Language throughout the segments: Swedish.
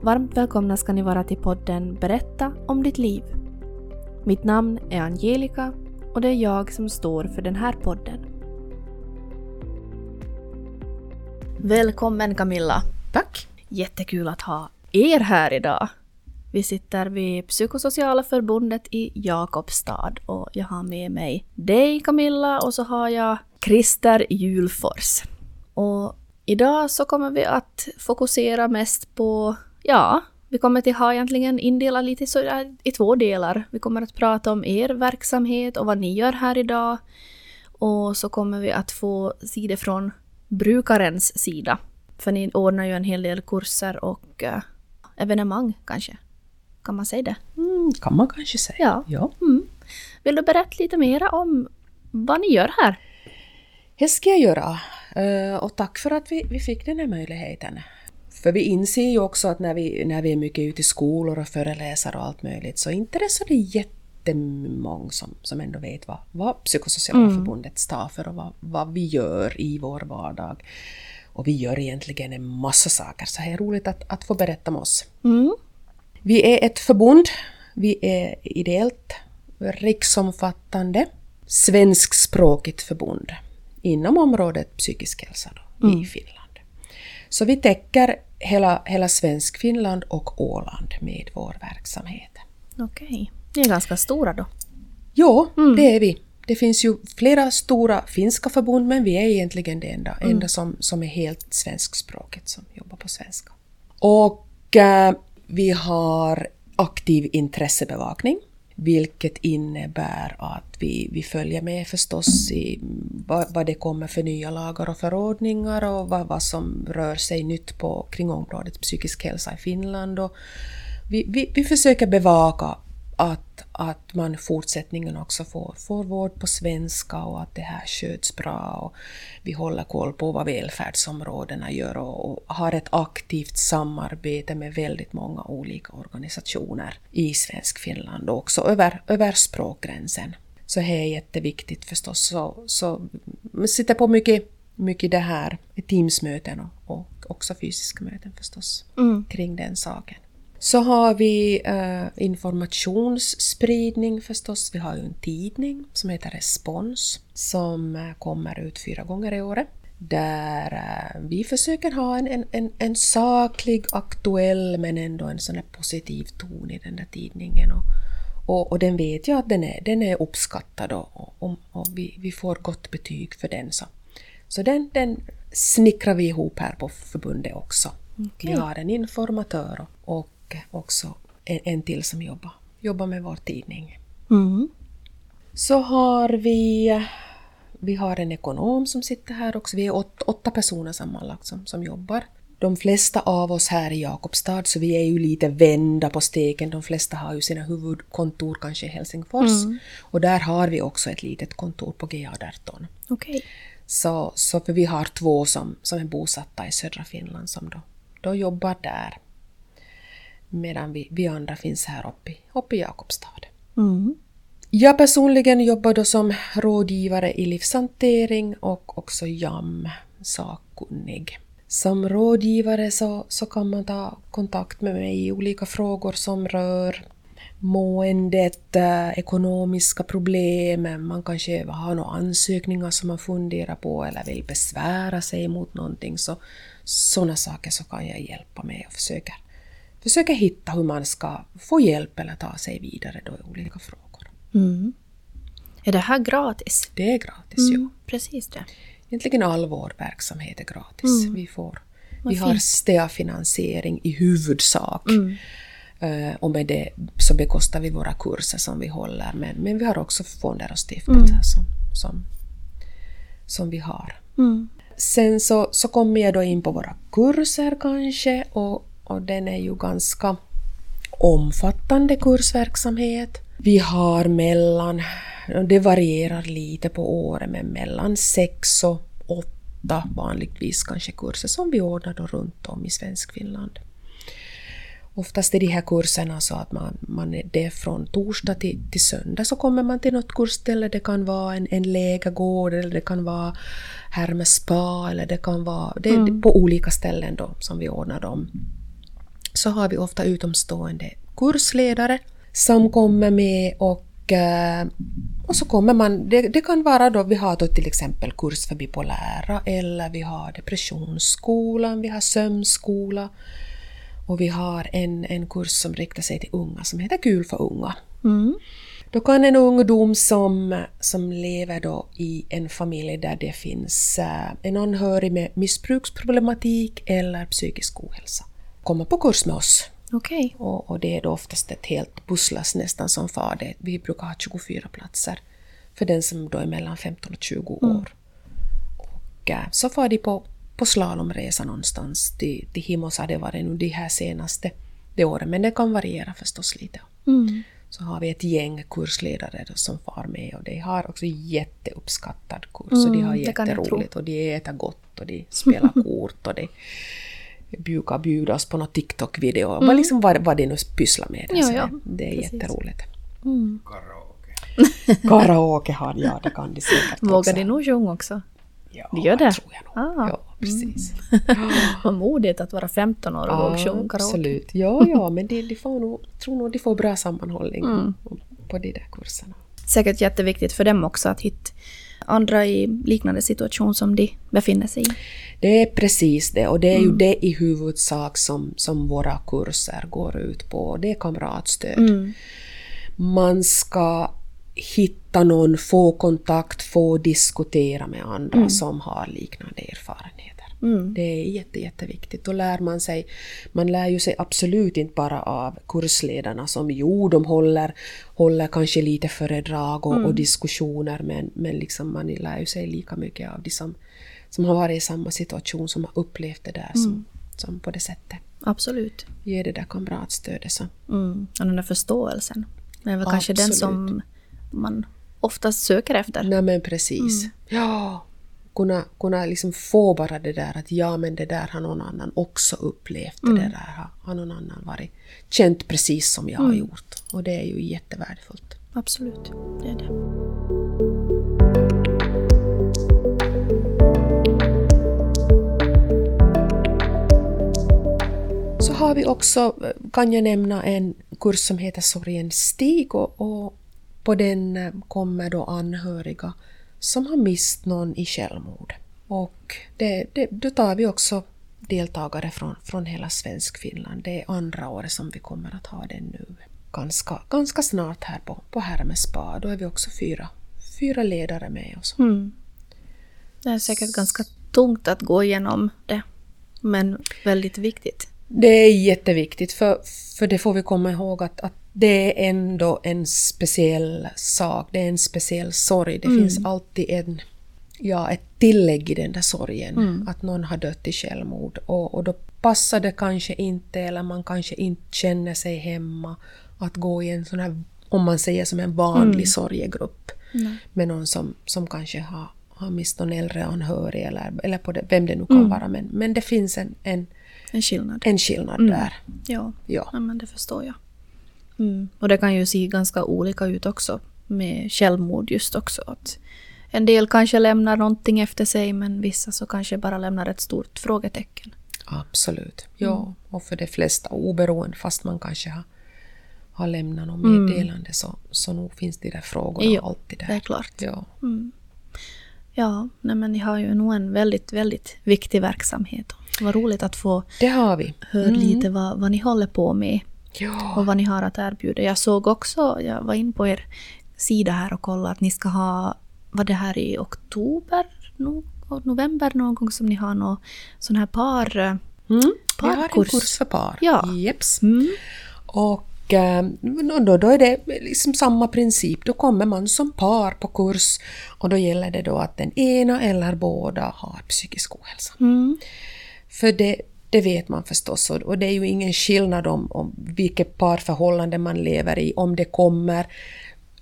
och varmt välkomna ska ni vara till podden Berätta om ditt liv. Mitt namn är Angelica och det är jag som står för den här podden. Välkommen Camilla! Tack! Jättekul att ha er här idag. Vi sitter vid Psykosociala förbundet i Jakobstad och jag har med mig dig Camilla och så har jag Christer Julfors. Och idag så kommer vi att fokusera mest på, ja, vi kommer att ha egentligen indelat lite i två delar. Vi kommer att prata om er verksamhet och vad ni gör här idag. Och så kommer vi att få se det från brukarens sida. För ni ordnar ju en hel del kurser och uh, evenemang kanske. Kan man säga det? Mm, kan man kanske säga. Ja. ja. Mm. Vill du berätta lite mer om vad ni gör här? Det ska jag göra. Uh, och tack för att vi, vi fick den här möjligheten. För vi inser ju också att när vi, när vi är mycket ute i skolor och föreläser och allt möjligt så inte det är så det jättemånga som, som ändå vet vad, vad Psykosociala mm. förbundet står för och vad, vad vi gör i vår vardag. Och vi gör egentligen en massa saker, så det är roligt att, att få berätta om oss. Mm. Vi är ett förbund, vi är ideellt, riksomfattande, svenskspråkigt förbund inom området psykisk hälsa då, mm. i Finland. Så vi täcker hela, hela Svenskfinland och Åland med vår verksamhet. Okej. Ni är ganska stora då? Jo, mm. det är vi. Det finns ju flera stora finska förbund men vi är egentligen det enda, mm. enda som, som är helt svenskspråket som jobbar på svenska. Och äh, vi har aktiv intressebevakning vilket innebär att vi, vi följer med förstås i vad, vad det kommer för nya lagar och förordningar och vad, vad som rör sig nytt på, kring området psykisk hälsa i Finland. Och vi, vi, vi försöker bevaka att, att man i fortsättningen också får, får vård på svenska och att det här sköts bra. Och vi håller koll på vad välfärdsområdena gör och, och har ett aktivt samarbete med väldigt många olika organisationer i Svenskfinland och också över, över språkgränsen. Så det är jätteviktigt förstås. Så, så sitter på mycket, mycket det här, Teamsmöten och, och också fysiska möten förstås, mm. kring den saken. Så har vi uh, informationsspridning förstås. Vi har ju en tidning som heter Respons som uh, kommer ut fyra gånger i året. Där uh, vi försöker ha en, en, en, saklig, aktuell men ändå en sån positiv ton i den där tidningen. Och, och, och den vet jag att den är, den är uppskattad och, och, och vi, vi får gott betyg för den. Så, så den, den snickrar vi ihop här på förbundet också. Okay. Vi har en informatör och också en, en till som jobbar, jobbar med vår tidning. Mm. Så har vi, vi har en ekonom som sitter här också. Vi är åt, åtta personer sammanlagt som, som jobbar. De flesta av oss här i Jakobstad, så vi är ju lite vända på steken. De flesta har ju sina huvudkontor kanske i Helsingfors. Mm. Och där har vi också ett litet kontor på GA18. Okay. Så, så för vi har två som, som är bosatta i södra Finland som då, då jobbar där medan vi, vi andra finns här uppe, uppe i Jakobstad. Mm. Jag personligen jobbar då som rådgivare i livshantering och också JAM, sakkunnig. Som rådgivare så, så kan man ta kontakt med mig i olika frågor som rör måendet, äh, ekonomiska problem, man kanske har några ansökningar som man funderar på eller vill besvära sig mot någonting. Så, sådana saker så kan jag hjälpa med och försöka försöker hitta hur man ska få hjälp eller ta sig vidare då i olika frågor. Mm. Är det här gratis? Det är gratis, mm, ja. Precis det. Egentligen all vår verksamhet är gratis. Mm. Vi, får, vi har STEA-finansiering i huvudsak. Mm. Uh, och med det så bekostar vi våra kurser som vi håller. Men, men vi har också fonder och stiftelser mm. som, som, som vi har. Mm. Sen så, så kommer jag då in på våra kurser kanske och och den är ju ganska omfattande kursverksamhet. Vi har mellan, det varierar lite på året, men mellan sex och åtta vanligtvis kanske kurser som vi ordnar då runt om i Svenskfinland. Oftast är de här kurserna så att man, man är det från torsdag till, till söndag så kommer man till något kursställe. Det kan vara en, en lägergård eller det kan vara Hermes spa eller det kan vara det, mm. på olika ställen då som vi ordnar dem så har vi ofta utomstående kursledare som kommer med och, eh, och så kommer man, det, det kan vara då vi har då till exempel kurs för bipolära eller vi har depressionsskolan, vi har sömnskola och vi har en, en kurs som riktar sig till unga som heter Kul för unga. Mm. Då kan en ungdom som, som lever då i en familj där det finns eh, en anhörig med missbruksproblematik eller psykisk ohälsa komma på kurs med oss. Okej. Och, och det är då oftast ett helt busslass nästan som far det. Vi brukar ha 24 platser för den som då är mellan 15 och 20 år. Och äh, så far de på, på slalomresa någonstans. Till, till Himos har det varit nu de här senaste de åren, men det kan variera förstås lite. Mm. Så har vi ett gäng kursledare då som far med och de har också jätteuppskattad kurs och de har Mm, jätteroligt och de äter gott och de spelar kort och de brukar bjuda oss på någon TikTok-video. Vad, liksom, vad, vad de nu pysslar med. Mm. Ja, det, det är precis. jätteroligt. Karaoke. Karaoke har de, ja det kan de säkert Vågar också. de nog sjunga också? Ja, De gör det? tror jag nog. Ah. Ja, precis. Vad modigt att vara 15 år och våga sjunga karaoke. absolut. Ja, ja, men de, de får nog, tror nog de får bra sammanhållning Mm. på de där kurserna. Säkert jätteviktigt för dem också att hitta andra i liknande situation som de befinner sig i. Det är precis det och det är Mm. ju det i huvudsak som, som våra kurser går ut på. Det är kamratstöd. Mm. Man ska hitta någon, få kontakt, få diskutera med andra Mm. som har liknande erfarenheter. Mm. Det är jätte, jätteviktigt. Då lär man sig, man lär ju sig absolut inte bara av kursledarna som jo, de håller, håller kanske lite föredrag och, Mm. och diskussioner men, men liksom man lär ju sig lika mycket av de som, som har varit i samma situation, som har upplevt det där Mm. som, som på det sättet Absolut. ger det där kamratstödet. Så. Mm. Och den där förståelsen. Det är väl kanske den som man oftast söker efter. Nej men precis. Mm. Ja, kunna, kunna liksom få bara det där att ja men det där har någon annan också upplevt. Mm. Det där har, har någon annan varit känt precis som jag har Mm. gjort. Och det är ju jättevärdefullt. Absolut, det är det. Så har vi också, kan jag nämna, en kurs som heter Sorgens stig och, och på den kommer då anhöriga som har mist någon i självmord. Och det, det, då tar vi också deltagare från, från hela Svensk-Finland. Det är andra året som vi kommer att ha den nu. Ganska, ganska snart här på, på Hermes spa. Då är vi också fyra, fyra ledare med oss. Mm. Det är säkert ganska tungt att gå igenom det. Men väldigt viktigt. Det är jätteviktigt för, för det får vi komma ihåg att, att det är ändå en speciell sak, det är en speciell sorg. Det finns alltid en, ja, ett tillägg i den där sorgen, att någon har dött i självmord. Och, och då passar det kanske inte, eller man kanske inte känner sig hemma, att gå i en sån här, om man säger som en vanlig sorgegrupp med någon som, som kanske har, har mist någon äldre anhörig eller, eller på det, vem det nu kan vara. Men, men det finns en, en, En skillnad. en skillnad där. Ja, Ja. ja men det förstår jag. Mm. Och det kan ju se ganska olika ut också med självmord just också. Att en del kanske lämnar någonting efter sig men vissa så kanske bara lämnar ett stort frågetecken. Absolut. Ja, och för de flesta oberoende, fast man kanske har, har lämnat något meddelande så, så nog finns de där frågorna Ja, alltid där. det är klart. Ja. Ja, nej men ni har ju nog en väldigt, väldigt viktig verksamhet. Vad roligt att få Det har vi. höra lite vad, vad ni håller på med Ja. och vad ni har att erbjuda. Jag såg också, jag var in på er sida här och kollade att ni ska ha, var det här i oktober, no, november någon gång som ni har någon sån här par... eh, Mm. Vi har en Parkurs. kurs för par. Ja. Jeps. Mm. Och eh, då, då är det liksom samma princip. Då kommer man som par på kurs och då gäller det då att den ena eller båda har psykisk ohälsa. Mm. För det, det vet man förstås och det är ju ingen skillnad om, om vilket parförhållande man lever i, om det kommer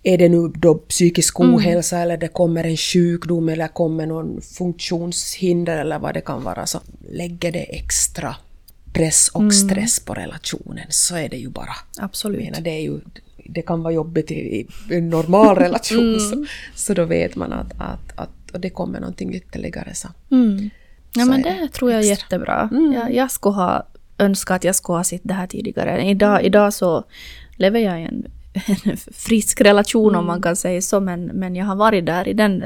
är det nu då psykisk ohälsa eller det kommer en sjukdom eller kommer någon funktionshinder eller vad det kan vara så lägger det extra press och stress på relationen så är det ju bara. Jag Absolut. menar, det, är ju, det kan vara jobbigt i, en normal relation så, så då vet man att, att, att och det kommer någonting ytterligare så. Mm. Ja, men det det tror jag är extra. jättebra. Jag, jag skulle ha önska att jag skulle ha sett det här tidigare. Idag, idag så lever jag i en, en frisk relation om man kan säga så, men, men jag har varit där i den,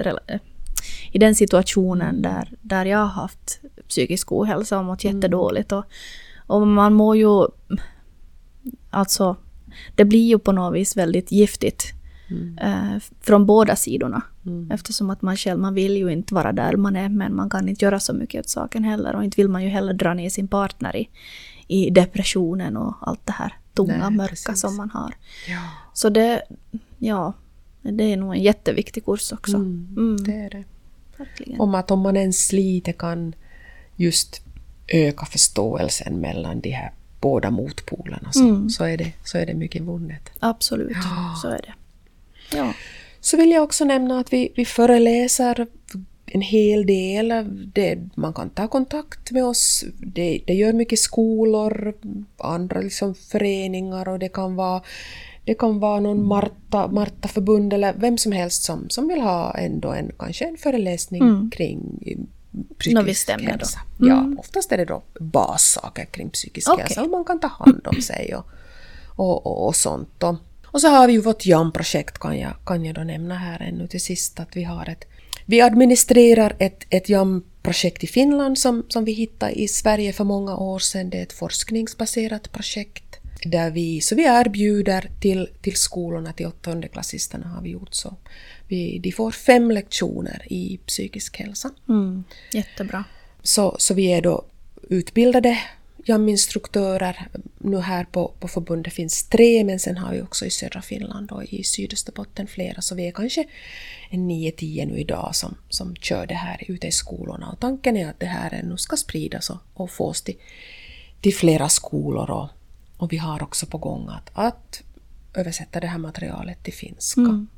i den situationen där, där jag har haft psykisk ohälsa och mått jättedåligt. Och, och man mår ju... Alltså, det blir ju på något vis väldigt giftigt. Eh, från båda sidorna. Eftersom att man själv, man vill ju inte vara där man är, men man kan inte göra så mycket åt saken heller. Och inte vill man ju heller dra ner sin partner i, i depressionen och allt det här tunga, Nej, mörka precis. som man har. Ja, Så det, ja, det är nog en jätteviktig kurs också. Mm, det är det. verkligen. Om att om man ens lite kan just öka förståelsen mellan de här båda motpolerna så, Mm. så, är, det, så är det mycket vunnet. Absolut, så är det. Ja. Så vill jag också nämna att vi, vi föreläser en hel del. Det, man kan ta kontakt med oss. Det, det gör mycket skolor, andra liksom föreningar och det kan vara det kan vara någon Marta, Marta-förbund eller vem som helst som, som vill ha ändå en, kanske en föreläsning kring eh, psykisk då. hälsa. Ja, oftast är det då bassaker kring psykisk Okej. hälsa, hur man kan ta hand om sig och, och, och, och sånt. Och, och så har vi ju vårt JAM-projekt kan jag, kan jag då nämna här ännu till sist att vi har ett vi administrerar ett, ett JAM-projekt i Finland som, som vi hittade i Sverige för många år sedan. Det är ett forskningsbaserat projekt där vi, så vi erbjuder till, till skolorna, till åttondeklassisterna har vi gjort så. Vi, de får fem lektioner i psykisk hälsa. Mm, jättebra. Så, så vi är då utbildade JAM-instruktörer. Nu här på, på förbundet finns tre, men sen har vi också i södra Finland och i Sydösterbotten flera, så vi är kanske en 9-10 nu idag som, som kör det här ute i skolorna. Och tanken är att det här nu ska spridas och, och fås till, till flera skolor och, och vi har också på gång att, att översätta det här materialet till finska. Mm.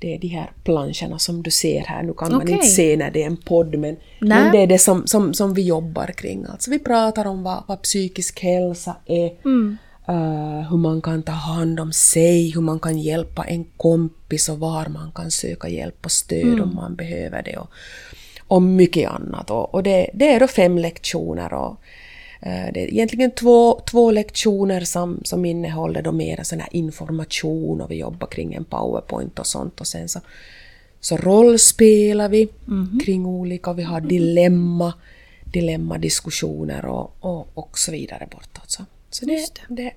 Det är de här planscherna som du ser här. Nu kan man Okej. inte se när det är en podd, men, men det är det som, som, som vi jobbar kring. Alltså vi pratar om vad, vad psykisk hälsa är, eh, hur man kan ta hand om sig, hur man kan hjälpa en kompis och var man kan söka hjälp och stöd om man behöver det. Och, och mycket annat. Och, och det, det är då fem lektioner. Och, det är egentligen två, två lektioner som, som innehåller då mera sån här information och vi jobbar kring en powerpoint och sånt och sen så, så rollspelar vi kring olika, vi har dilemma, dilemmadiskussioner och, och, och så vidare bortåt. Så, så det, Just det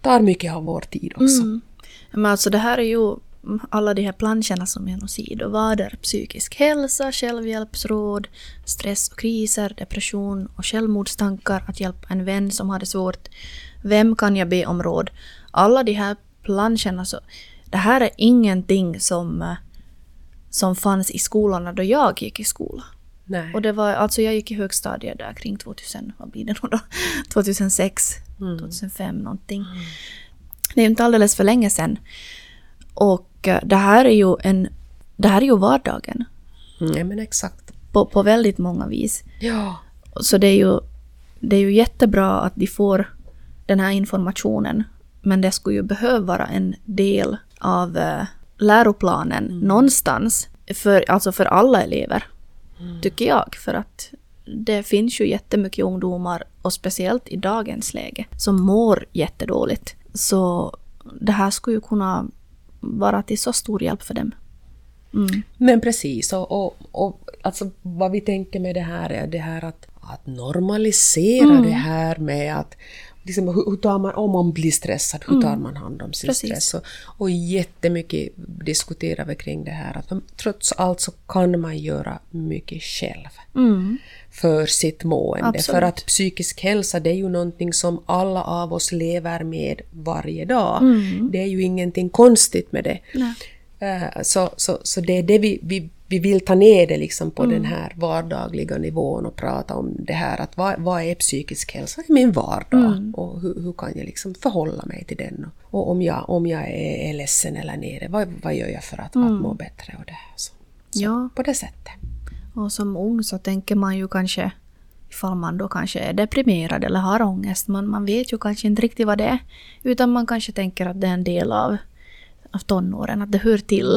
tar mycket av vår tid också. Men alltså det här är ju alla de här planscherna som är sidovader. Psykisk hälsa, självhjälpsråd, stress och kriser, depression och självmordstankar, att hjälpa en vän som har det svårt. Vem kan jag be om råd? Alla de här planscherna, så, det här är ingenting som, eh, som fanns i skolorna då jag gick i skola. Nej. Och det var, alltså jag gick i högstadiet där kring 2000, vad blir det då? 2006, 2005 någonting. Det är ju inte alldeles för länge sedan. Och eh, det här är ju en, det här är ju vardagen. Mm, men exakt. På, på väldigt många vis. Ja. Så det är ju, det är ju jättebra att de får den här informationen. Men det skulle ju behöva vara en del av eh, läroplanen någonstans. För, alltså för alla elever. Tycker jag. För att det finns ju jättemycket ungdomar, och speciellt i dagens läge, som mår jättedåligt. Så det här skulle ju kunna vara till så stor hjälp för dem. Mm. Men precis, och, och, och alltså, vad vi tänker med det här är det här att, att normalisera Mm. det här med att liksom, hur, hur tar man, om man blir stressad, hur tar man hand om sin Mm. Precis. stress? Och, och jättemycket diskuterar vi kring det här att trots allt så kan man göra mycket själv Mm. för sitt mående. Absolut. För att psykisk hälsa det är ju någonting som alla av oss lever med varje dag. Det är ju ingenting konstigt med det. Nej. Eh, Så, så, så det är det vi, vi, vi vill ta ner det liksom på den här vardagliga nivån och prata om det här att vad, vad är psykisk hälsa i min vardag och hur, hur kan jag liksom förhålla mig till den och, och om, jag, om jag är, är ledsen eller nere, vad, vad gör jag för att, att må bättre och det här. Så, så Ja. På det sättet. Och som ung så tänker man ju kanske, ifall man då kanske är deprimerad eller har ångest, man, man vet ju kanske inte riktigt vad det är. Utan man kanske tänker att det är en del av, av tonåren, att det hör till.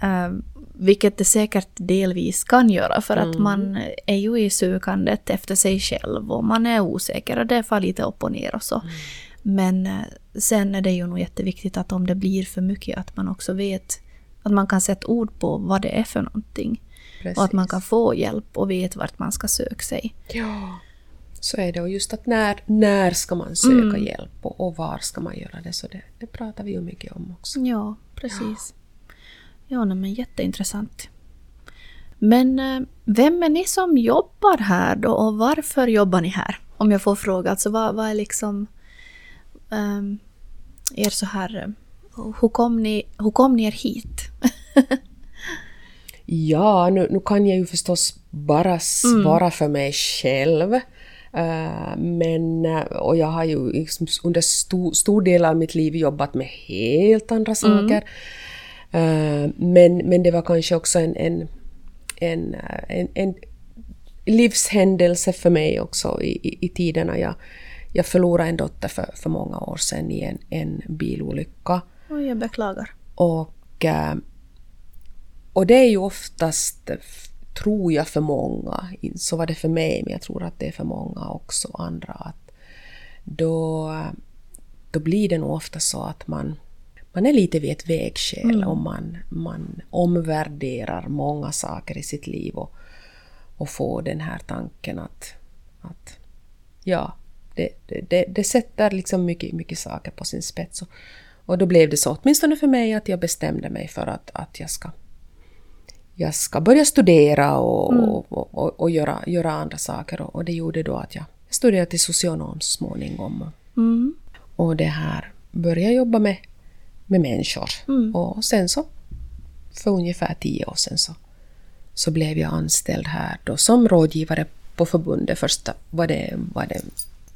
Eh, Vilket det säkert delvis kan göra för att man är ju i sökandet efter sig själv och man är osäker och det far lite upp och ner och så. Men eh, sen är det ju nog jätteviktigt att om det blir för mycket att man också vet att man kan sätta ord på vad det är för någonting. Precis. Och att man kan få hjälp och vet vart man ska söka sig. Ja, så är det. Och just att när, när ska man söka hjälp och, och var ska man göra det? Så det, det pratar vi ju mycket om också. Ja, precis. Ja, nej, men jätteintressant. Men eh, vem är ni som jobbar här då och varför jobbar ni här? Om jag får fråga, alltså vad, vad är liksom um, er så här... eh, Hur kom ni, hur kom ni er hit? Ja, nu, nu kan jag ju förstås bara svara för mig själv. Eh, men, och jag har ju liksom under stor, stor del av mitt liv jobbat med helt andra saker. Eh, men, men det var kanske också en, en, en, eh, en, en livshändelse för mig också i, i, i tiderna. Jag, jag förlorade en dotter för, för många år sedan i en, en bilolycka. Oj, jag beklagar. Och, eh, och det är ju oftast, tror jag, för många, så var det för mig, men jag tror att det är för många också andra, att då, då blir det nog ofta så att man, man är lite vid ett vägskäl och man, man omvärderar många saker i sitt liv och, och får den här tanken att, att ja, det, det, det, det sätter liksom mycket, mycket saker på sin spets. Och, och då blev det så, åtminstone för mig, att jag bestämde mig för att, att jag ska jag ska börja studera och, och, och, och göra, göra andra saker. Och, det gjorde då att jag studerade till socionom så småningom. Och, Mm. och det här började jobba med, med människor. Och sen så, för ungefär tio år sedan så, så blev jag anställd här då som rådgivare på förbundet. Först var det, var det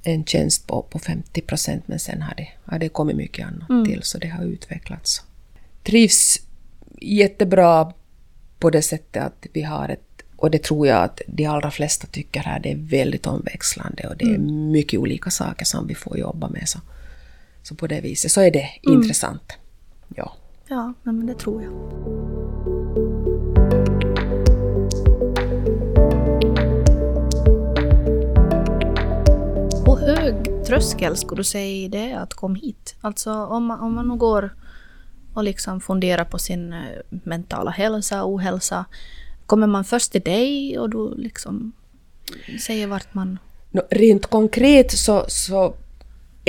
en tjänst på, på 50 procent men sen har det, har det kommit mycket annat till så det har utvecklats. Trivs jättebra på det sättet att vi har ett, och det tror jag att de allra flesta tycker här, det är väldigt omväxlande och det är mycket olika saker som vi får jobba med. Så, så på det viset så är det intressant. Ja. Ja, men det tror jag. Hur hög tröskel skulle du säga det att komma hit? Alltså om man, om man nu går och liksom funderar på sin eh, mentala hälsa och ohälsa. Kommer man först till dig och du liksom säger vart man... Nå, rent konkret så, så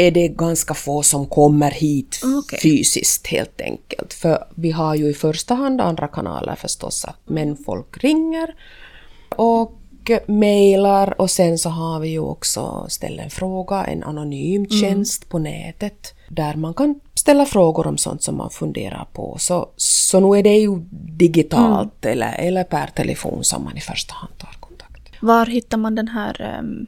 är det ganska få som kommer hit Mm, okej. fysiskt helt enkelt. För vi har ju i första hand andra kanaler förstås, men folk ringer och mejlar och sen så har vi ju också ställa en fråga, en anonym tjänst på nätet där man kan ställa frågor om sånt som man funderar på. Så, så nu är det ju digitalt eller, eller per telefon som man i första hand tar kontakt. Var hittar man den här um,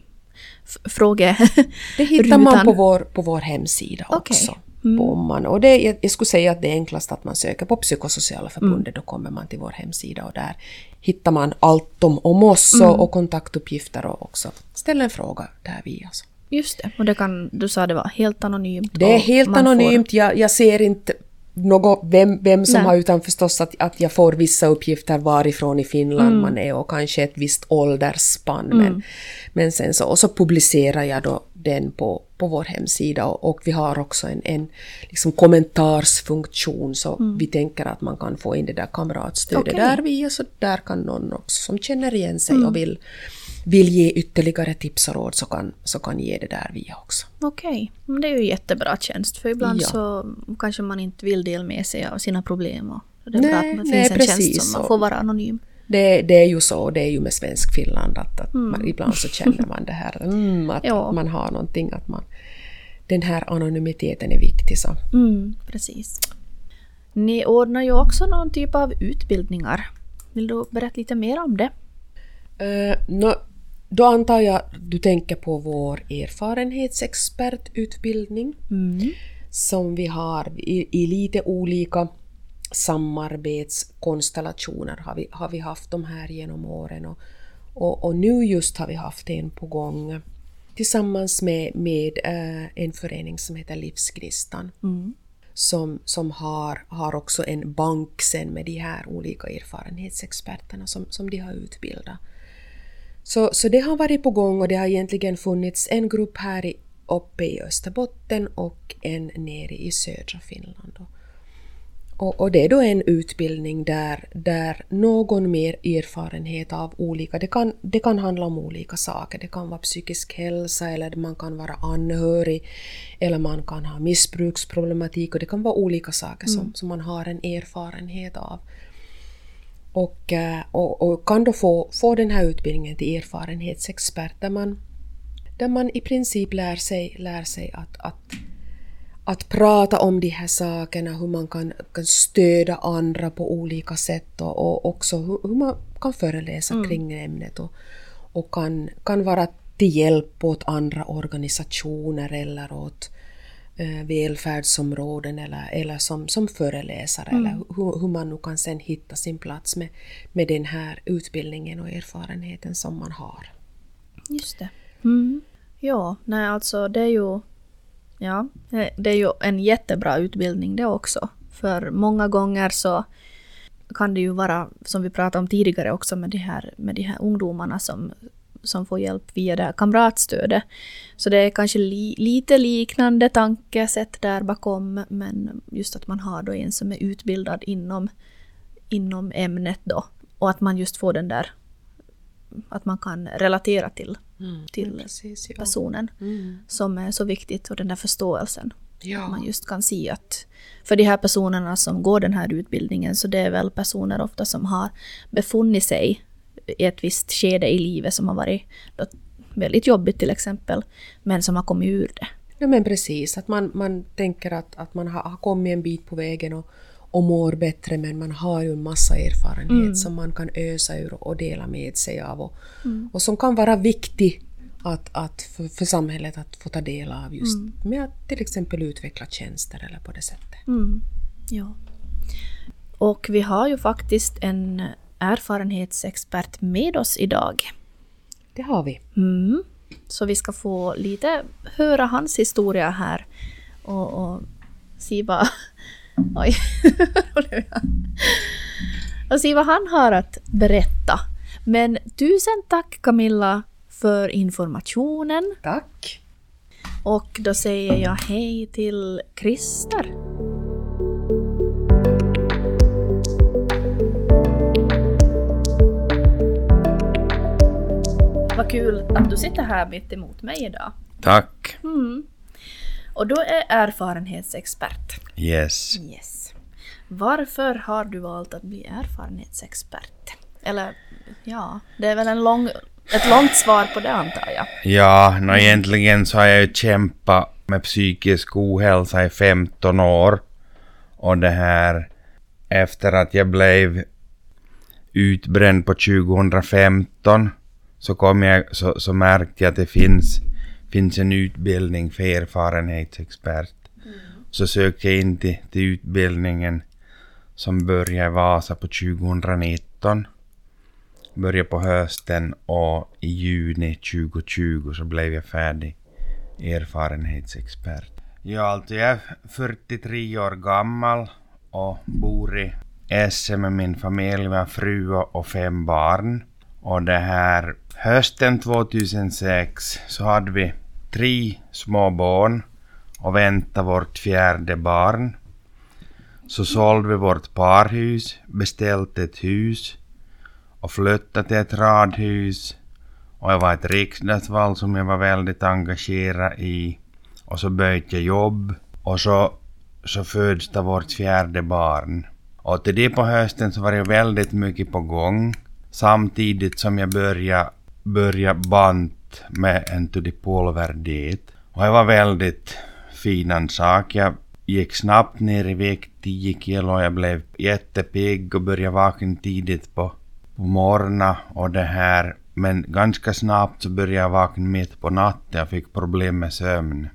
fråge... Det hittar man rutan? på vår, på vår hemsida Okej. också. På man, och det, jag, jag skulle säga att det är enklast att man söker på Psykosociala förbundet, då kommer man till vår hemsida och där hittar man allt om, om oss och, och kontaktuppgifter och också ställa en fråga där via. Så. Just det, och det kan, du sa det var helt anonymt. Det är helt man får- anonymt, jag, jag ser inte något, vem, vem som Nej. har, utan förstås att, att jag får vissa uppgifter varifrån i Finland Mm. man är och kanske ett visst åldersspann. Men, men sen så, och så publicerar jag då den på, på vår hemsida och, och vi har också en, en liksom kommentarsfunktion så vi tänker att man kan få in det där kamratstödet Mm. Mm. där via så där kan någon också som känner igen sig och vill, vill ge ytterligare tips och råd så kan, så kan ge det där via också. Okej, men det är ju jättebra tjänst för ibland Ja. så kanske man inte vill dela med sig av sina problem. Och det är bra Nej, att det nej, finns en tjänst som man får vara anonym. Det, det är ju så, det är ju med svensk Finland att, att man, ibland så känner man det här mm, att, Ja. man har någonting, att man... Den här anonymiteten är viktig. Så. Mm, precis. Ni ordnar ju också någon typ av utbildningar. Vill du berätta lite mer om det? Uh, nå, då antar jag du tänker på vår erfarenhetsexpertutbildning Mm. som vi har i, i lite olika samarbetskonstellationer har vi, har vi haft de här genom åren. Och, och, och nu just har vi haft en på gång tillsammans med, med eh, en förening som heter Livsgnistan. Mm. som, som har, har också en bank sen med de här olika erfarenhetsexperterna som, som de har utbildat. Så, så det har varit på gång och det har egentligen funnits en grupp här i, uppe i Österbotten och en nere i södra Finland. Och, och, det är då en utbildning där, där någon mer erfarenhet av olika, det kan, det kan handla om olika saker. Det kan vara psykisk hälsa eller man kan vara anhörig eller man kan ha missbruksproblematik och det kan vara olika saker mm. som, som man har en erfarenhet av. Och, eh, och, och, kan då få, få den här utbildningen till erfarenhetsexpert där man, där man i princip lär sig, lär sig att, att att prata om de här sakerna, hur man kan, kan stödja andra på olika sätt och, och också hur, hur, man kan föreläsa mm. kring ämnet och, och kan, kan vara till hjälp åt andra organisationer eller åt eh, välfärdsområden eller, eller som, som föreläsare mm. eller hur, hur, man nu kan sen hitta sin plats med, med den här utbildningen och erfarenheten som man har. Just det. Mm. Ja, nej alltså det är ju Ja, det är ju en jättebra utbildning det också. För många gånger så kan det ju vara, som vi pratade om tidigare också med de här, med de här ungdomarna som, som får hjälp via det här kamratstödet. Så det är kanske li, lite liknande tankesätt där bakom, men just att man har då en som är utbildad inom, inom ämnet då. Och att man just får den där, att man kan relatera till mm, till precis, ja. personen. Mm. Som är så viktigt och den där förståelsen. Ja. Man just kan se att för de här personerna som går den här utbildningen så det är väl personer ofta som har befunnit sig i ett visst skede i livet som har varit väldigt jobbigt till exempel, men som har kommit ur det. Ja men precis, att man, man tänker att, att man har, kommit en bit på vägen och, och mår bättre men man har ju en massa erfarenhet mm. som man kan ösa ur och dela med sig av och, mm. och som kan vara viktig att, att för, för, samhället att få ta del av just mm. med att till exempel utveckla tjänster eller på det sättet. Mm. Ja. Och vi har ju faktiskt en erfarenhetsexpert med oss idag. Det har vi. Mm. Så vi ska få lite höra hans historia här och, och se vad, Oj, och se vad han har att berätta. Men tusen tack Camilla för informationen. Tack. Och då säger jag hej till Christer. Kul att du sitter här mitt emot mig idag. Tack. Mm. Och du är erfarenhetsexpert. Yes. yes. Varför har du valt att bli erfarenhetsexpert? Eller ja, det är väl en lång, ett långt svar på det antar jag. Ja, no, egentligen så har jag ju kämpat med psykisk ohälsa i 15 år. Och det här efter att jag blev utbränd på 2015 så, kom jag, så, så märkte jag att det finns finns en utbildning för erfarenhetsexpert. Mm. Så sökte jag in till, till utbildningen som började i Vasa på 2019. Började på hösten och i juni 2020 så blev jag färdig erfarenhetsexpert. Ja, alltså jag är 43 år gammal och bor i Esse med min familj, med fru och fem barn. Och det här hösten 2006 så hade vi tre små barn och väntade vårt fjärde barn. Så sålde vi vårt parhus, beställde ett hus och flyttade till ett radhus. Och det var ett riksdagsval som jag var väldigt engagerad i. Och så bytte jag jobb och så, så föddes vårt fjärde barn. Och till det på hösten så var det väldigt mycket på gång. Samtidigt som jag började, började bant med en tudipulver dit. Och det var väldigt fin sak. Jag gick snabbt ner i vikt 10 kilo. Jag blev jättepigg och började vakna tidigt på, på morgonen och det här. Men ganska snabbt så började jag vakna mitt på natten. Jag fick problem med sömn.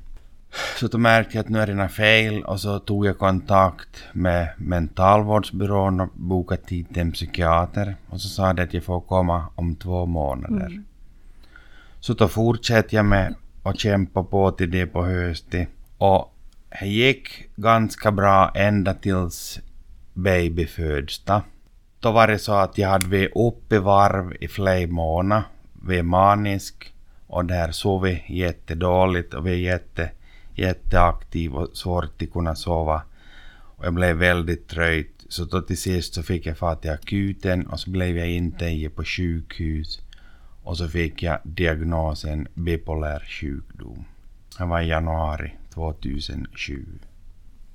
Så då märkte jag att nu är det något fel och så tog jag kontakt med mentalvårdsbyrån och bokade tid till en psykiater. Och så sa de att jag får komma om två månader. Mm. Så då fortsätter jag med att kämpa på till det på hösten. Och det gick ganska bra ända tills baby födsta. Då var det så att jag hade varit uppe i varv i flera månader. Vi är manisk och där sov vi jättedåligt och vi är jätte, jätteaktiv och svårt att kunna sova. Och jag blev väldigt trött. Så då till sist så fick jag fara till akuten och så blev jag intagen på sjukhus. Och så fick jag diagnosen bipolär sjukdom. Det var i januari 2007.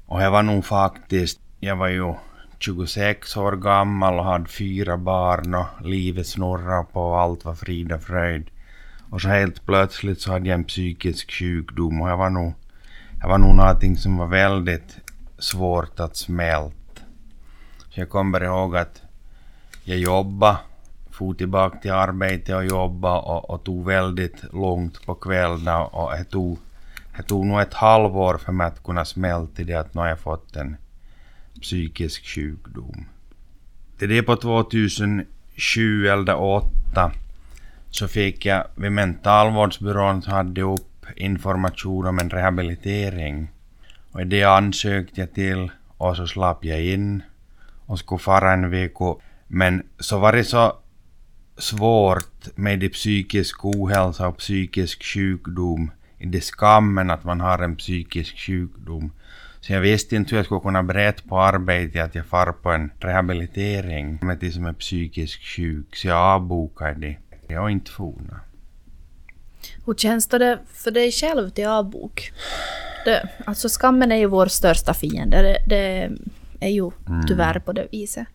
Och jag var nog faktiskt, jag var ju 26 år gammal och hade fyra barn och livet snurrade på och allt var frid och fröjd. Och så helt plötsligt så hade jag en psykisk sjukdom och jag var nog, det var nog någonting som var väldigt svårt att smälta. Så jag kommer ihåg att jag jobbade, for tillbaka till arbetet och jobbade och, och tog väldigt långt på kvällarna och det tog, det tog nog ett halvår för mig att kunna smälta det att nu har jag fått en psykisk sjukdom. Till det på 2007 eller 2008 så fick jag vid mentalvårdsbyrån så hade jag upp information om en rehabilitering. Och det ansökte jag till och så slapp jag in och skulle fara en vecka. Men så var det så svårt med det psykisk ohälsa och psykisk sjukdom i det skammen att man har en psykisk sjukdom. Så jag visste inte hur jag skulle kunna berätta på arbetet att jag far på en rehabilitering med det som är psykisk sjuk. Så jag avbokade det. Jag har inte forna. Hur känns det för dig själv till avbok? Det, alltså skammen är ju vår största fiende. Det, det är ju Mm. tyvärr på det viset.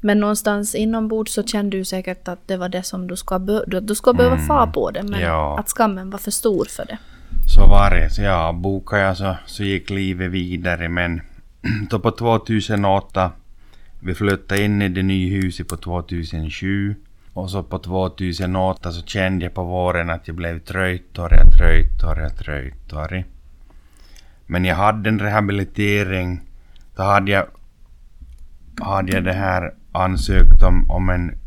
Men någonstans inombords så kände du säkert att det var det som du ska, be- du, du ska behöva fara på det. Men Mm. Ja. att skammen var för stor för det. Så var det. Så jag avbokade jag så, så gick livet vidare. Men då på 2008, vi flyttade in i det nya huset på 2007. Och så på 2008 så kände jag på våren att jag blev tröttare, tröttare, tröttare. Men jag hade en rehabilitering. Då hade jag, hade jag det här ansökt om, om en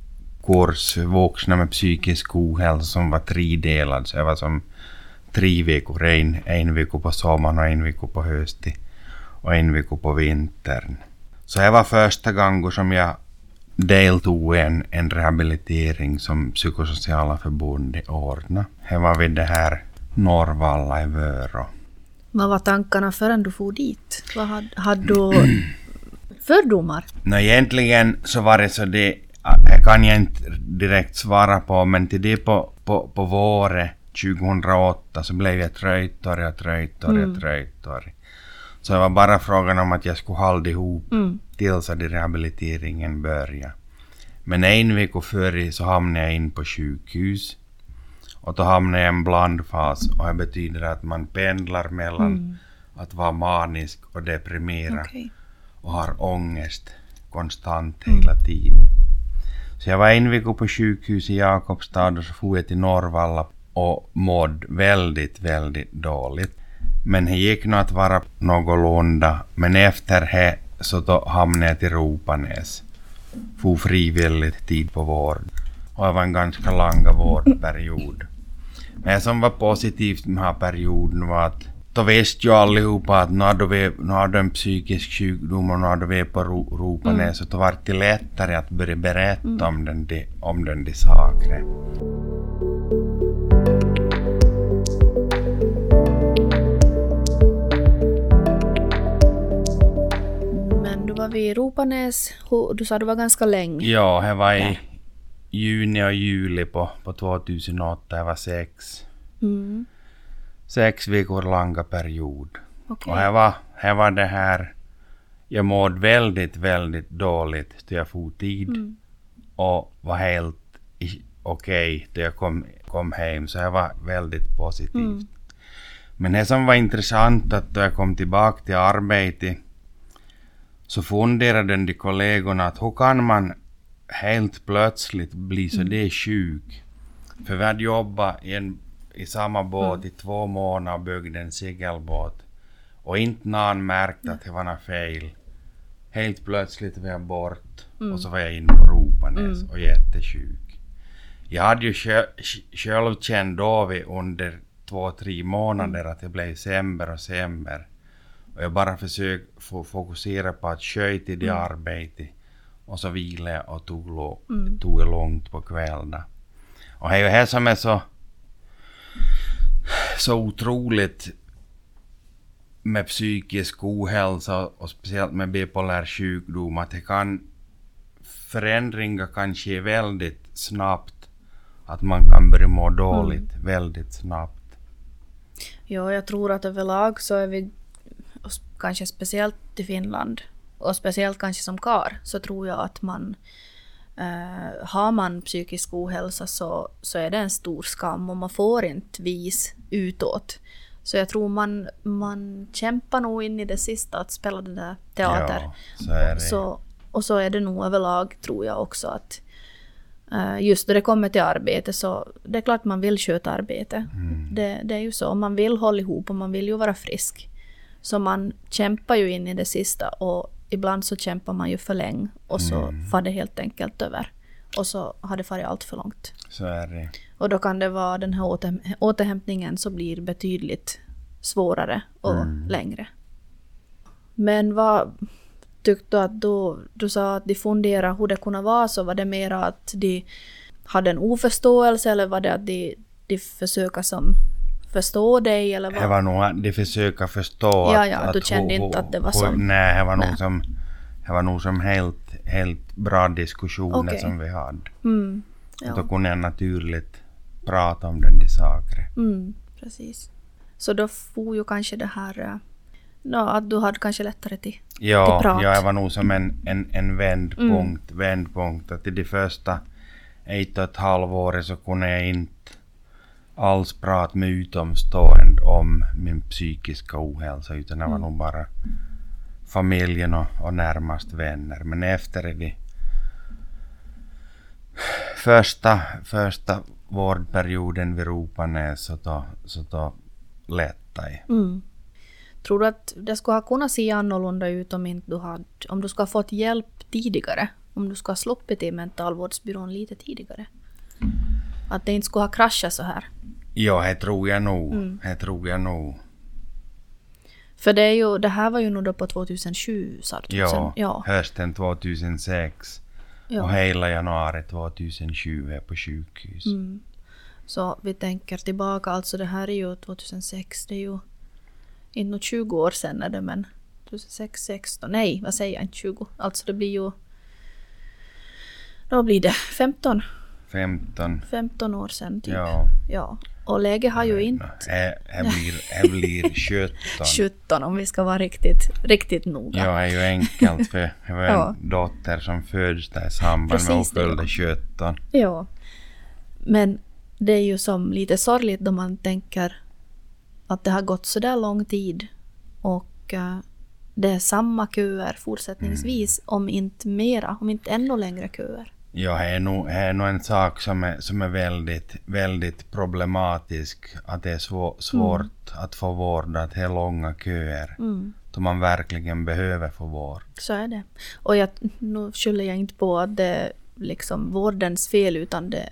kurs för vuxna med psykisk ohälsa som var tredelad. Så jag var som tre veckor. En, en vecka på sommaren och en vecka på hösten. Och en vecka på vintern. Så det var första gången som jag deltog i en, en rehabilitering som Psykosociala förbundet ordnade. Det var vid det här Norrvalla i Vörå. Vad var tankarna förrän du for dit? Vad hade, hade du fördomar? Nå egentligen så var det så det, det kan jag inte direkt svara på, men till det på, på, på våren 2008 så blev jag tröttare och tröttare och tröttare. Så det var bara frågan om att jag skulle hålla ihop Mm. tills att rehabiliteringen började. Men en vecka före så hamnade jag in på sjukhus. Och då hamnade jag i en blandfas och det betyder att man pendlar mellan att vara manisk och deprimerad Okej. och har ångest konstant hela tiden. Så jag var en vecka på sjukhus i Jakobstad och så for jag till Norrvalla och mådde väldigt, väldigt dåligt. Men det gick nog att vara någorlunda. Men efter det så då hamnade jag till Ropanäs. For frivilligt tid på vård. Och det var en ganska lång vårdperiod. Men det som var positivt med den här perioden var att då visste ju allihopa att nu hade vi, nu hade en psykisk sjukdom och nu hade vi på Ro- Ropanäs. Och då var det lättare att börja berätta om den, de, om den de saker. Var vid Ropanäs, Hur- du sa du var ganska länge. Ja, det var i juni och juli på, på 2008. Det var sex, Mm. sex veckor långa period. Okej. Och det var, det var det här... Jag mådde väldigt, väldigt dåligt då jag for tid. Mm. Och var helt i- okej då jag kom, kom hem. Så det var väldigt positivt. Mm. Men det som var intressant att då jag kom tillbaka till arbetet så funderade de kollegorna att hur kan man helt plötsligt bli så det sjuk? För vi hade jobbat i, en, i samma båt i två månader och byggde en segelbåt. Och inte någon märkte att det var något fel. Helt plötsligt var jag bort och så var jag inne på Ropanäs och jättesjuk. Jag hade ju sjö- själv känt då under två, tre månader att det blev sämre och sämre. Och jag bara försökte få fokusera på att sköta det Mm. arbetet. Och så vilade jag och tog, lo- tog det långt på kvällen. Och det är ju det som är så, så otroligt med psykisk ohälsa och speciellt med bipolär sjukdom att det kan förändringar kan ske väldigt snabbt. Att man kan börja må dåligt väldigt snabbt. Ja, jag tror att överlag så är vi, kanske speciellt i Finland, och speciellt kanske som kar, så tror jag att man eh, har man psykisk ohälsa så, så är det en stor skam och man får inte vis utåt. Så jag tror man, man kämpar nog in i det sista att spela den där teater. Ja, så är det. Så, och så är det nog överlag tror jag också att eh, just när det kommer till arbete så det är klart man vill sköta arbete. Det, det är ju så, man vill hålla ihop och man vill ju vara frisk. Så man kämpar ju in i det sista och ibland så kämpar man ju för länge och så far det helt enkelt över. Och så har det farit allt för långt. Så är det. Och då kan det vara den här åter, återhämtningen som blir betydligt svårare och längre. Men vad tyckte du att då, du sa att de funderade hur det kunde vara så var det mer att de hade en oförståelse eller var det att de, de försöker som förstå dig eller Det vad? var nog de försöka förstå Ja, ja, att du kände hu- inte att det var som- Nej, det var nog som, det var nog som helt, helt bra diskussioner Okej. som vi hade. Mm, Då ja. kunde jag naturligt prata om den de saker. Mm, precis. Så då får ju kanske det här eh, no, att du hade kanske lättare till Ja, till prat. ja, det var nog som en, en, en vändpunkt, vändpunkt. Att i de första ett och ett halvt året så kunde jag inte alls prata med utomstående om min psykiska ohälsa utan det var nog bara familjen och, och närmast vänner. Men efter det första, första vårdperioden vid Ropanäs så då, så då lättade jag. Mm. Tror du att det skulle ha kunnat se annorlunda ut om, inte du, hade, om du skulle ha fått hjälp tidigare? Om du skulle ha sluppit till mentalvårdsbyrån lite tidigare? Att det inte skulle ha kraschat så här? Ja, det tror jag nog. Mm. Det tror jag nog. För det, är ju, det här var ju nog då på 2007 sa du? Ja, ja. hösten 2006 och ja. hela januari 2020 är på sjukhus. Mm. Så vi tänker tillbaka, alltså det här är ju 2006, det är ju inte något 20 år sedan är det men 2006, 16, nej vad säger jag, inte 20, alltså det blir ju då blir det 15, 15. 15 år sedan typ. Ja. Ja. Och läget har ju inte Det det blir, det blir 17. 17 om vi ska vara riktigt, riktigt noga. Ja, är ju enkelt för jag har Ja. en dotter som föds där i samband med att hon Precis det, ja. fyllde 17. Ja. Men det är ju som lite sorgligt då man tänker att det har gått så där lång tid och eh, det är samma köer fortsättningsvis, om inte mera, om inte ännu längre köer. Ja, det är nog, det är nog en sak som är, som är väldigt, väldigt problematisk. Att det är svå, svårt att få vård, att det är långa köer. Mm. Då man verkligen behöver få vård. Så är det. Och jag, nu skyller jag inte på att det är liksom vårdens fel utan det,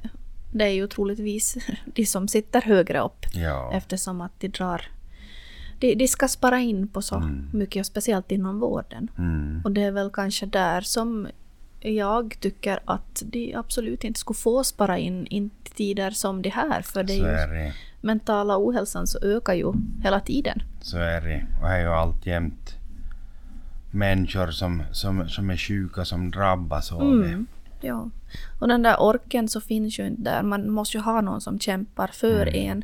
det är ju troligtvis de som sitter högre upp Ja. eftersom att de drar de, de ska spara in på så mycket, och speciellt inom vården. Mm. Och det är väl kanske där som jag tycker att de absolut inte skulle få spara in, inte i tider som de här. För det är det. mentala ohälsan så ökar ju hela tiden. Så är det. Och det är ju alltjämt människor som, som, som är sjuka som drabbas av det. Mm. Ja. Och den där orken så finns ju inte där. Man måste ju ha någon som kämpar för Mm. en.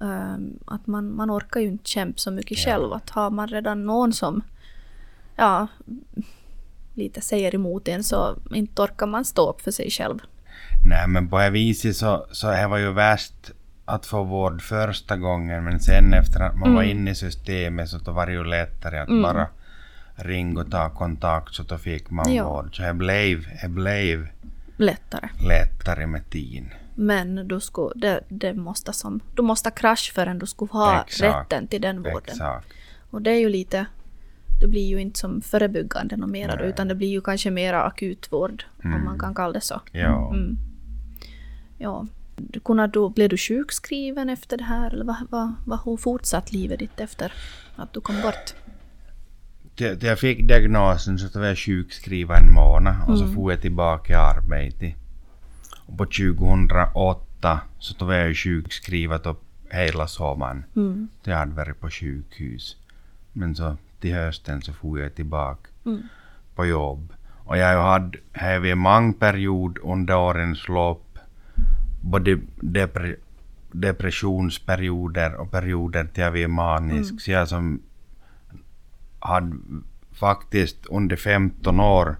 Ehm, att man, man orkar ju inte kämpa så mycket själv. Att har man redan någon som ja, lite säger emot en så inte orkar man stå upp för sig själv. Nej men på det viset så, så det var ju värst att få vård första gången men sen efter att man var inne i systemet så då var det ju lättare att bara ringa och ta kontakt så då fick man Ja. vård. Så det blev, det blev Lättare. lättare med tiden. Men du, skulle, det, det måste som, du måste krascha förrän du skulle ha Exakt. rätten till den vården. Exakt. Och det är ju lite... Det blir ju inte som förebyggande något mera då, utan det blir ju kanske mera akutvård, om man kan kalla det så. Ja. Mm. Ja. Kunde då, blev du sjukskriven efter det här, eller vad, vad, vad, hur fortsatt livet ditt efter att du kom bort? till, till jag fick diagnosen så var jag sjukskriven en månad och så for jag tillbaka i arbete. Och på 2008 så var jag ju sjukskriven upp hela sommaren. Mm. Jag hade varit på sjukhus. Men så till hösten så for jag tillbaka Mm. på jobb. Och jag hade här vid många period under årens lopp både depre, depressionsperioder och perioder till jag var manisk. Så jag som hade faktiskt under 15 år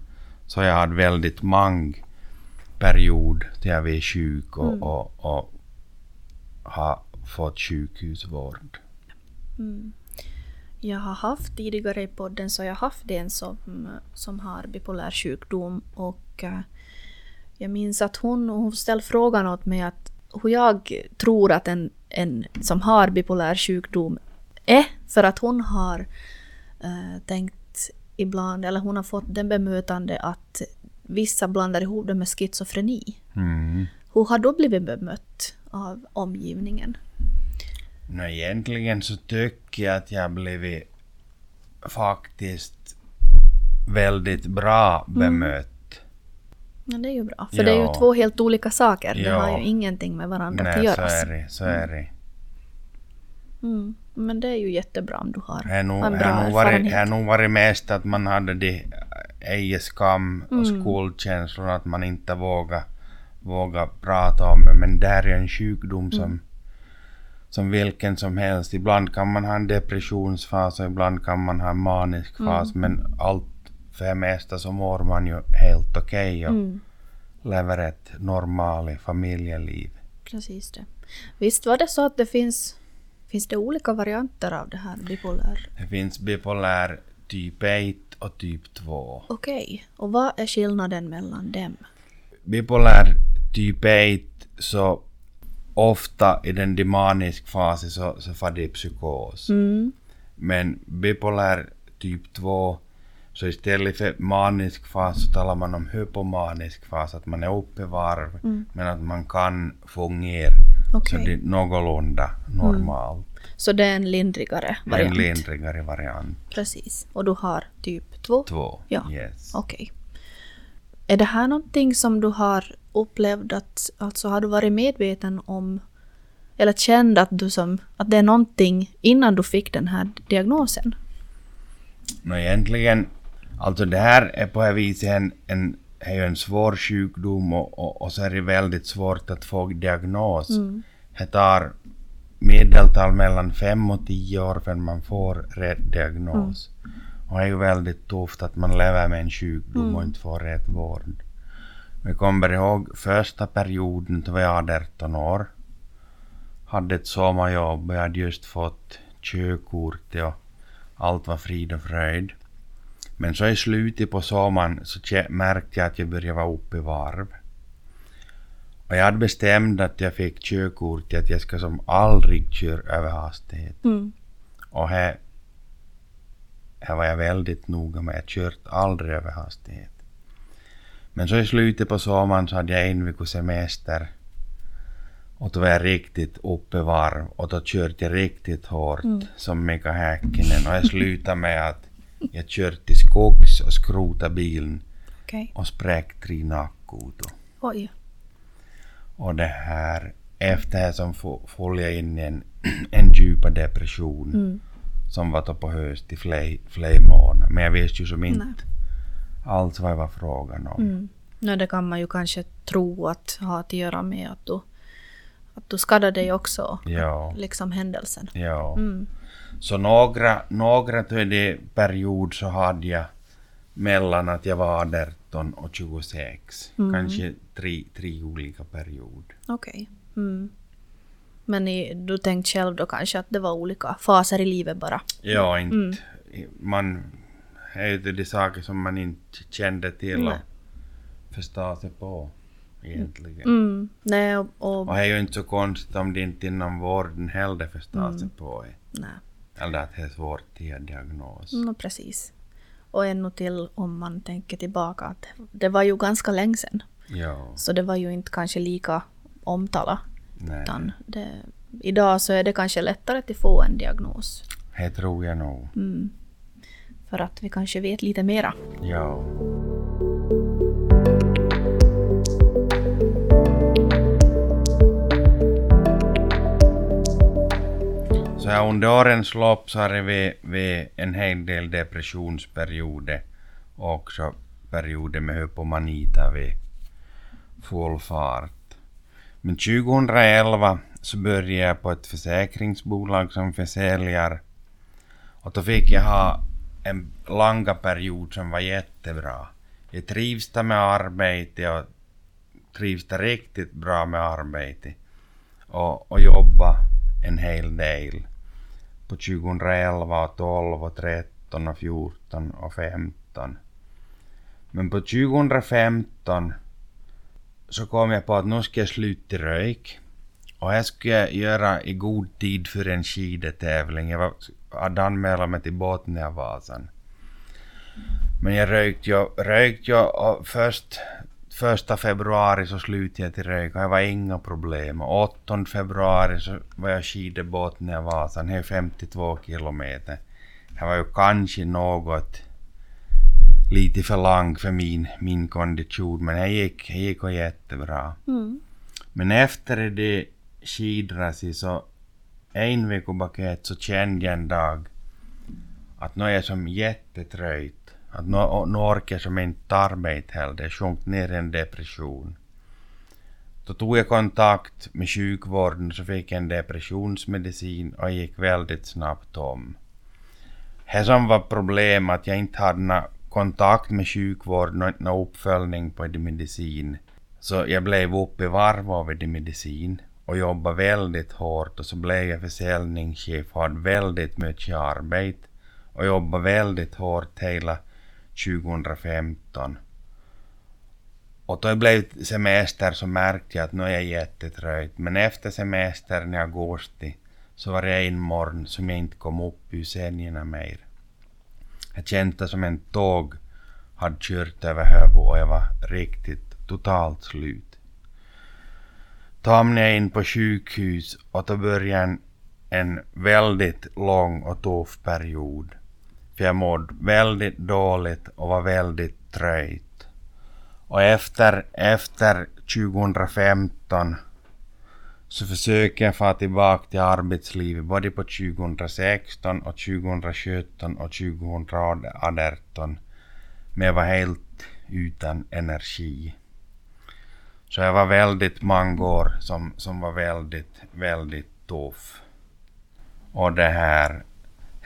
så jag hade väldigt många period till jag var sjuk och, och, och har fått sjukhusvård. Jag har haft tidigare i podden så jag har haft en som, som har bipolär sjukdom och eh, jag minns att hon, hon ställde frågan åt mig att hur jag tror att en, en som har bipolär sjukdom är för att hon har eh, tänkt ibland, eller hon har fått den bemötande att vissa blandar ihop det med schizofreni. Mm. Hur har då blivit bemött av omgivningen? No, egentligen så tycker jag att jag blivit faktiskt väldigt bra bemött. Ja, det är ju bra. För det är ju två helt olika saker. Det Ja. har ju ingenting med varandra att Nej, så göra. är det. Så är det. Mm. Men det är ju jättebra om du har Det en det bra erfarenhet. det har nog varit mest att man hade de ej skam och Mm. skuldkänslor att man inte vågar, vågar prata om det. Men det här är en sjukdom som, Mm. Som vilken som helst. Ibland kan man ha en depressionsfas och ibland kan man ha en manisk Mm. fas. Men allt för det mesta så mår man ju helt okej och Mm. lever ett normalt familjeliv. Precis det. Visst var det så att det finns, finns det olika varianter av det här bipolär? Det finns bipolär typ 1 och typ 2. Okej, och vad är skillnaden mellan dem? bipolär typ 1 så ofta i den demanisk fas så, så får det psykos. Mm. Men bipolär typ 2 så istället för manisk fas så talar man om hypomanisk fas, att man är uppe i varv men att man kan fungera så Okej. det är någorlunda normalt. Så det är en lindrigare En variant? lindrigare variant. Precis. Och du har typ två? 2. Ja. Yes. Okej. Är det här någonting som du har upplevt att, alltså har du varit medveten om eller känd att, du som, att det är någonting innan du fick den här diagnosen? No, egentligen, alltså det här är på ett vis en, en, är ju en svår sjukdom och, och, och så är det väldigt svårt att få diagnos. Det tar medeltal mellan 5 och 10 år förrän man får rätt diagnos. Och det är ju väldigt tufft att man lever med en sjukdom och inte får rätt vård. Jag kommer ihåg första perioden då jag var 18 år. Hade ett sommarjobb och jag hade just fått körkort och allt var frid och fröjd. Men så i slutet på sommaren så märkte jag att jag började vara uppe i varv. Och jag hade bestämt att jag fick körkort att jag ska som aldrig köra över hastighet. Mm. Och här, här var jag väldigt noga med. Jag kört aldrig över hastighet. Men så i slutet på sommaren så hade jag en vecka semester. Och då var jag riktigt uppe varv och då körde jag riktigt hårt som Mika Häkkinen. Och jag slutade med att jag körde till skogs och skrotade bilen Okej. och spräckte tre nackkotor. Oj. Och det här, efter det som föll jag in i en, en djupa depression Mm. som var då på höst i flera månader. Men jag visste ju som inte Nej. Alls vad det var frågan om. Mm. Det kan man ju kanske tro att ha att göra med att du, att du skadade dig också. Ja, Liksom händelsen. ja. Mm. Så några, några till det period så hade jag mellan att jag var 18 och 26. Mm. Kanske tre, tre olika perioder. Okej. Mm. Men i, du tänkte själv då kanske att det var olika faser i livet bara? Ja, inte... Mm. Man... Det är ju de saker som man inte kände till Nej. och förstå sig på egentligen. Mm. Nej, och, och Och det är ju inte så konstigt om det inte inom vården heller förstår Mm. sig på det. nej. Eller att det är svårt att ge diagnos. Mm, precis. Och ännu till om man tänker tillbaka att det var ju ganska länge sedan. Ja, Så det var ju inte kanske lika omtalat. nej. Utan det, idag så är det kanske lättare att få en diagnos. Det tror jag nog. Mm för att vi kanske vet lite mera. Ja. Så här under årens lopp så har vi, vi en hel del depressionsperioder och också perioder med hypomani där vi full fart. Men 2011 så började jag på ett försäkringsbolag som försäljer och då fick jag ha en långa period som var jättebra. Jag trivs där med arbete och trivs där riktigt bra med arbete och, och jobba en hel del på 2011 och 12 och 13 och 14 och 15. Men på 2015 så kom jag på att nu ska jag sluta röjk. Och det skulle jag göra i god tid för en skidetävling. Jag var, hade anmält mig till Botniavasan. Men jag rökte ju, rökte ju och först första februari så slutade jag till röka. Det var inga problem. Och 8 februari så var jag skidor Botniavasan. Det är 52 kilometer. Det var ju kanske något lite för lång för min, min kondition men det gick, det gick jättebra. Mm. Men efter det skidrasi så en vecka så kände jag en dag att nu är jag som jättetröjt. Att nu, nu orkar jag som inte arbeta heller. Jag sjönk ner i en depression. Då tog jag kontakt med sjukvården så fick jag en depressionsmedicin och gick väldigt snabbt om. Det som var problemet att jag inte hade någon kontakt med sjukvården och inte någon uppföljning på det medicin. Så jag blev uppe i varv av det medicin och jobbade väldigt hårt och så blev jag försäljningschef och hade väldigt mycket arbete och jobbade väldigt hårt hela 2015. Och då det blev semester så märkte jag att nu är jag jättetrött. Men efter semestern i augusti så var det en morgon som jag inte kom upp ur sängen mer. Jag kände som en tåg hade kört över huvudet och jag var riktigt totalt slut. Då hamnade jag in på sjukhus och då började en, en väldigt lång och tuff period. För jag mådde väldigt dåligt och var väldigt trött. Och efter, efter 2015 så försöker jag få tillbaka till arbetslivet både på 2016 och 2017 och 2018. Men jag var helt utan energi. Så jag var väldigt många år som, som var väldigt, väldigt tuff. Och det här,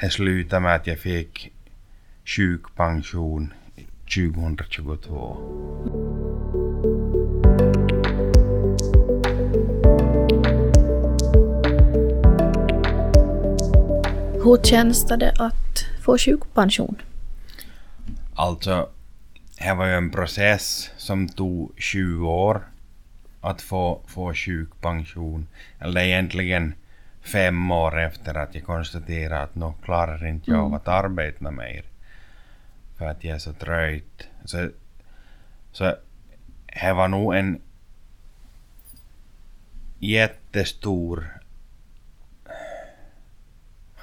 det slutade med att jag fick sjukpension 2022. Hur känns det att få sjukpension? Alltså, det var ju en process som tog 20 år att få, få sjukpension. Eller egentligen fem år efter att jag konstaterade att nu klarar inte jag av att arbeta mer. För att jag är så trött. Så, så det var nog en jättestor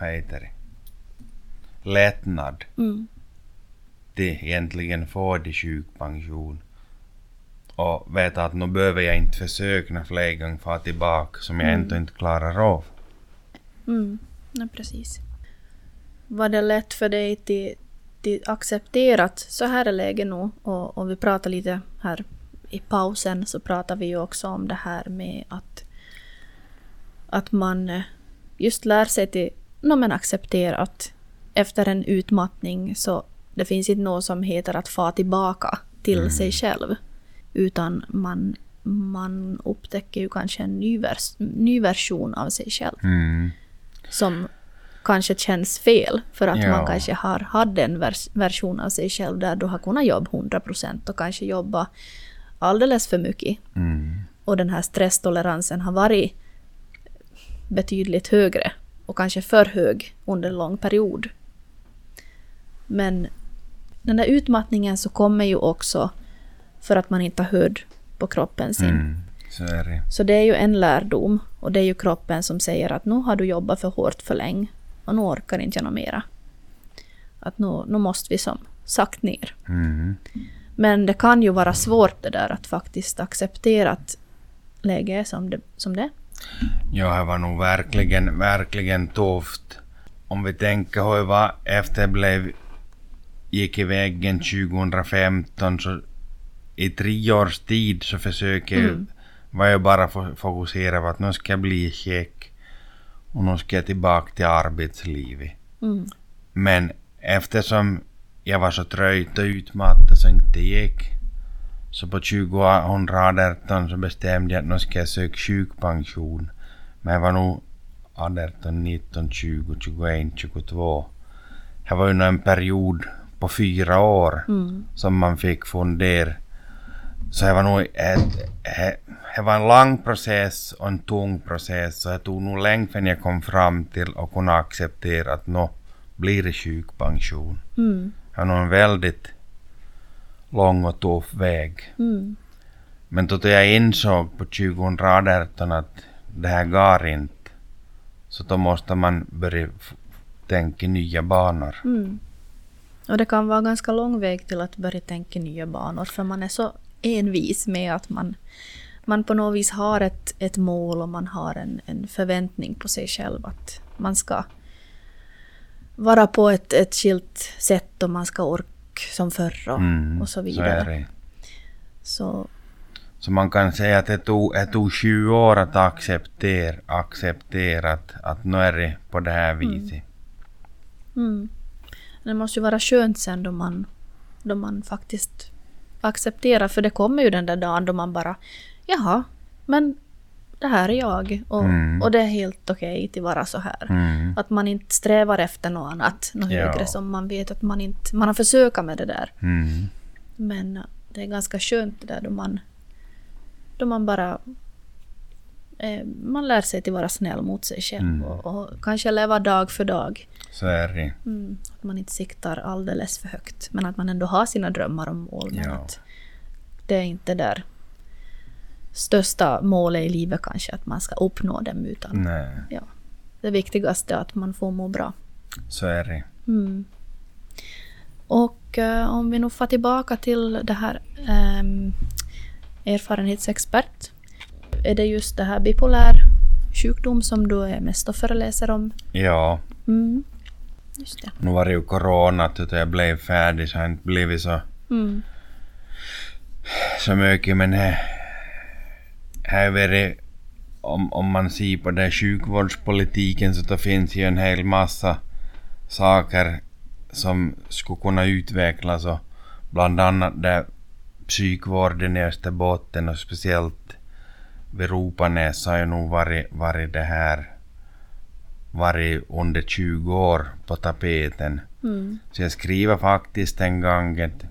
vad heter det? lättnad Mm. Till egentligen få de sjukpension. Och veta att nu behöver jag inte försöka fler gånger få tillbaka som jag Mm. ändå inte klarar av. Mm. Ja, precis. Var det lätt för dig till, till accepterat så här är läget nu och, och vi pratar lite här i pausen så pratar vi ju också om det här med att att man eh, just lär sig till no, men acceptera att efter en utmattning så det finns inte något som heter att få tillbaka till Mm. sig själv. Utan man, man upptäcker ju kanske en ny, vers, ny version av sig själv Mm. som kanske känns fel för att Ja. man kanske har haft en vers version av sig själv där du har kunnat jobba 100% och kanske jobba alldeles för mycket. Mm. Och den här stresstoleransen har varit betydligt högre och kanske för hög under en lång period. Men den där utmattningen så kommer ju också för att man inte har hörd på kroppen sin. Mm. Så det. Så det är ju en lärdom och det är ju kroppen som säger att nu har du jobbat för hårt för länge och nu orkar inte jag något mera. att nu, nu måste vi som sagt ner. Mm. Men det kan ju vara svårt det där att faktiskt acceptera att läget är som det, som det. Ja, det var nog verkligen, verkligen tufft. Om vi tänker hur det var efter det blev, gick i väggen 2015 så i tre års tid så försöker jag, Mm. var jag bara fo- fokuserad på att nu ska jag bli check och nu ska jag tillbaka till arbetslivet. Mm. Men eftersom jag var så trött och utmattad så inte gick så på 2018 så bestämde jag att nu ska jag söka sjukpension. Men jag var nog 18, 19, 20, 21, 22. Det var ju en period på fyra år Mm. som man fick fundera. Så det var nog ett, det- var en lång process och en tung process. Så det tog nog länge förrän jag kom fram till att kunna acceptera att nå blir det sjukpension. Mm. Det var nog en väldigt lång och tuff väg. Mm. Men då jag insåg på 2018 att det här går inte. Så då måste man börja tänka i nya banor. Mm. Och det kan vara ganska lång väg till att börja tänka nya banor för man är så envis med att man, man på något vis har ett, ett mål och man har en, en förväntning på sig själv att man ska vara på ett, ett skilt sätt och man ska orka som förr och, Mm, och så Så vidare. det. Så, Så man kan säga att det tog, det tog 20 år att acceptera, acceptera att, att nu är det på det här viset. mm. Det måste ju vara skönt sen då man, då man faktiskt accepterar, för det kommer ju den där dagen då man bara jaha, men det här är jag och, Mm. och det är helt okej att vara så här. Mm. Att man inte strävar efter något annat, något Ja. högre som man vet att man inte, man har försökt med det där. Mm. Men det är ganska skönt det där då man, då man bara man lär sig att vara snäll mot sig själv Mm. och, och kanske leva dag för dag. Så är det. Mm, att man inte siktar alldeles för högt. Men att man ändå har sina drömmar och mål. Men Ja. att det är inte där största målet i livet kanske att man ska uppnå dem. Utan Nej, ja, det viktigaste är att man får må bra. så är det. Mm. Och eh, om vi nu får tillbaka till det här ehm, erfarenhetsexpert. Är det just det här bipolär sjukdom som du är mest och föreläser om? Ja, Mm. Just det. nu var det ju corona då jag blev färdig så har jag inte blivit så, Mm. så mycket men det här är det om, om man ser på det sjukvårdspolitiken så då finns ju en hel massa saker som skulle kunna utvecklas och bland annat det psykvården i Österbotten och speciellt vid Ropanäs har ju nog varit, varit det här varit under 20 år på tapeten. Mm. Så jag skriver faktiskt en gång ett,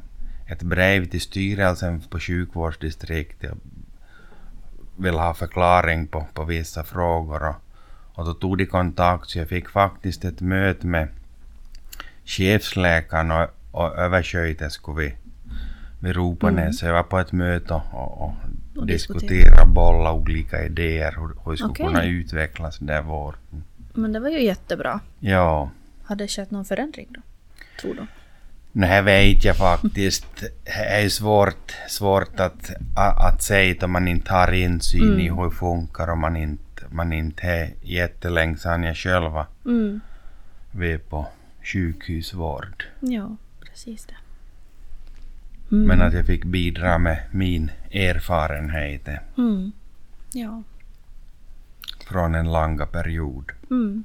ett brev till styrelsen på sjukvårdsdistriktet och vill ha förklaring på, på vissa frågor. Och, och då tog de kontakt så jag fick faktiskt ett möte med chefsläkaren och, och översköterskor vid, vid Ropanäs. Mm. Jag var på ett möte och, och, och, diskutera, bolla olika idéer hur, hur det skulle Okej. kunna utvecklas där vården. Men det var ju jättebra. Ja. Har det skett någon förändring då? Tror du? Här vet jag faktiskt. Det är svårt, svårt att, att, att säga om man inte har insyn Mm. i hur det funkar och man inte, man inte är jättelänge sedan jag själva Mm. var på sjukhusvård. Ja, precis det. Mm. Men att jag fick bidra med min erfarenhet Mm. Ja. från en långa period. Mm.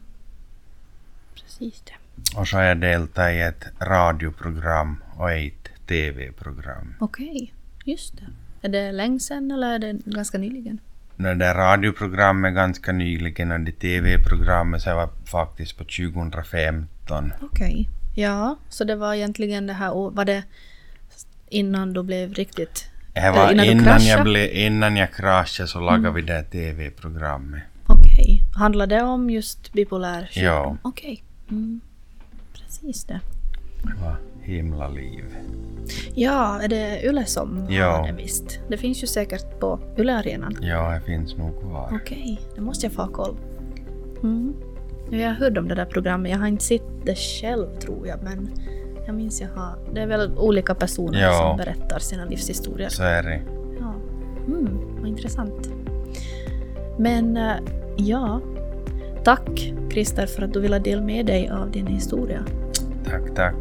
Precis det. Och så har jag deltagit i ett radioprogram och ett TV-program. Okej, just det. Är det länge sedan eller är det ganska nyligen? Det där radioprogrammet ganska nyligen och det TV-programmet så var faktiskt på 2015. Okej. Ja, så det var egentligen det här å- var det innan du blev riktigt... Var innan innan, jag, blev, innan jag kraschade så lagade Mm. vi det TV-programmet. Okej. Handlar det om just bipolär sjukdom? Ja. Okej. Mm. Precis det. Det var himla liv. Ja, är det Yle som Ja. har det visst? Det finns ju säkert på Yle-arenan. Ja, det finns nog kvar. Okej, det måste jag få ha koll. Mm. Jag har hört om det där programmet, jag har inte sett det själv tror jag, men jag minns jag har... Det är väl olika personer Ja. som berättar sina livshistorier. Så är det. Ja. Mm, vad intressant. Men eh, ja, tack Christer för att du ville dela med dig av din historia. Tack, tack.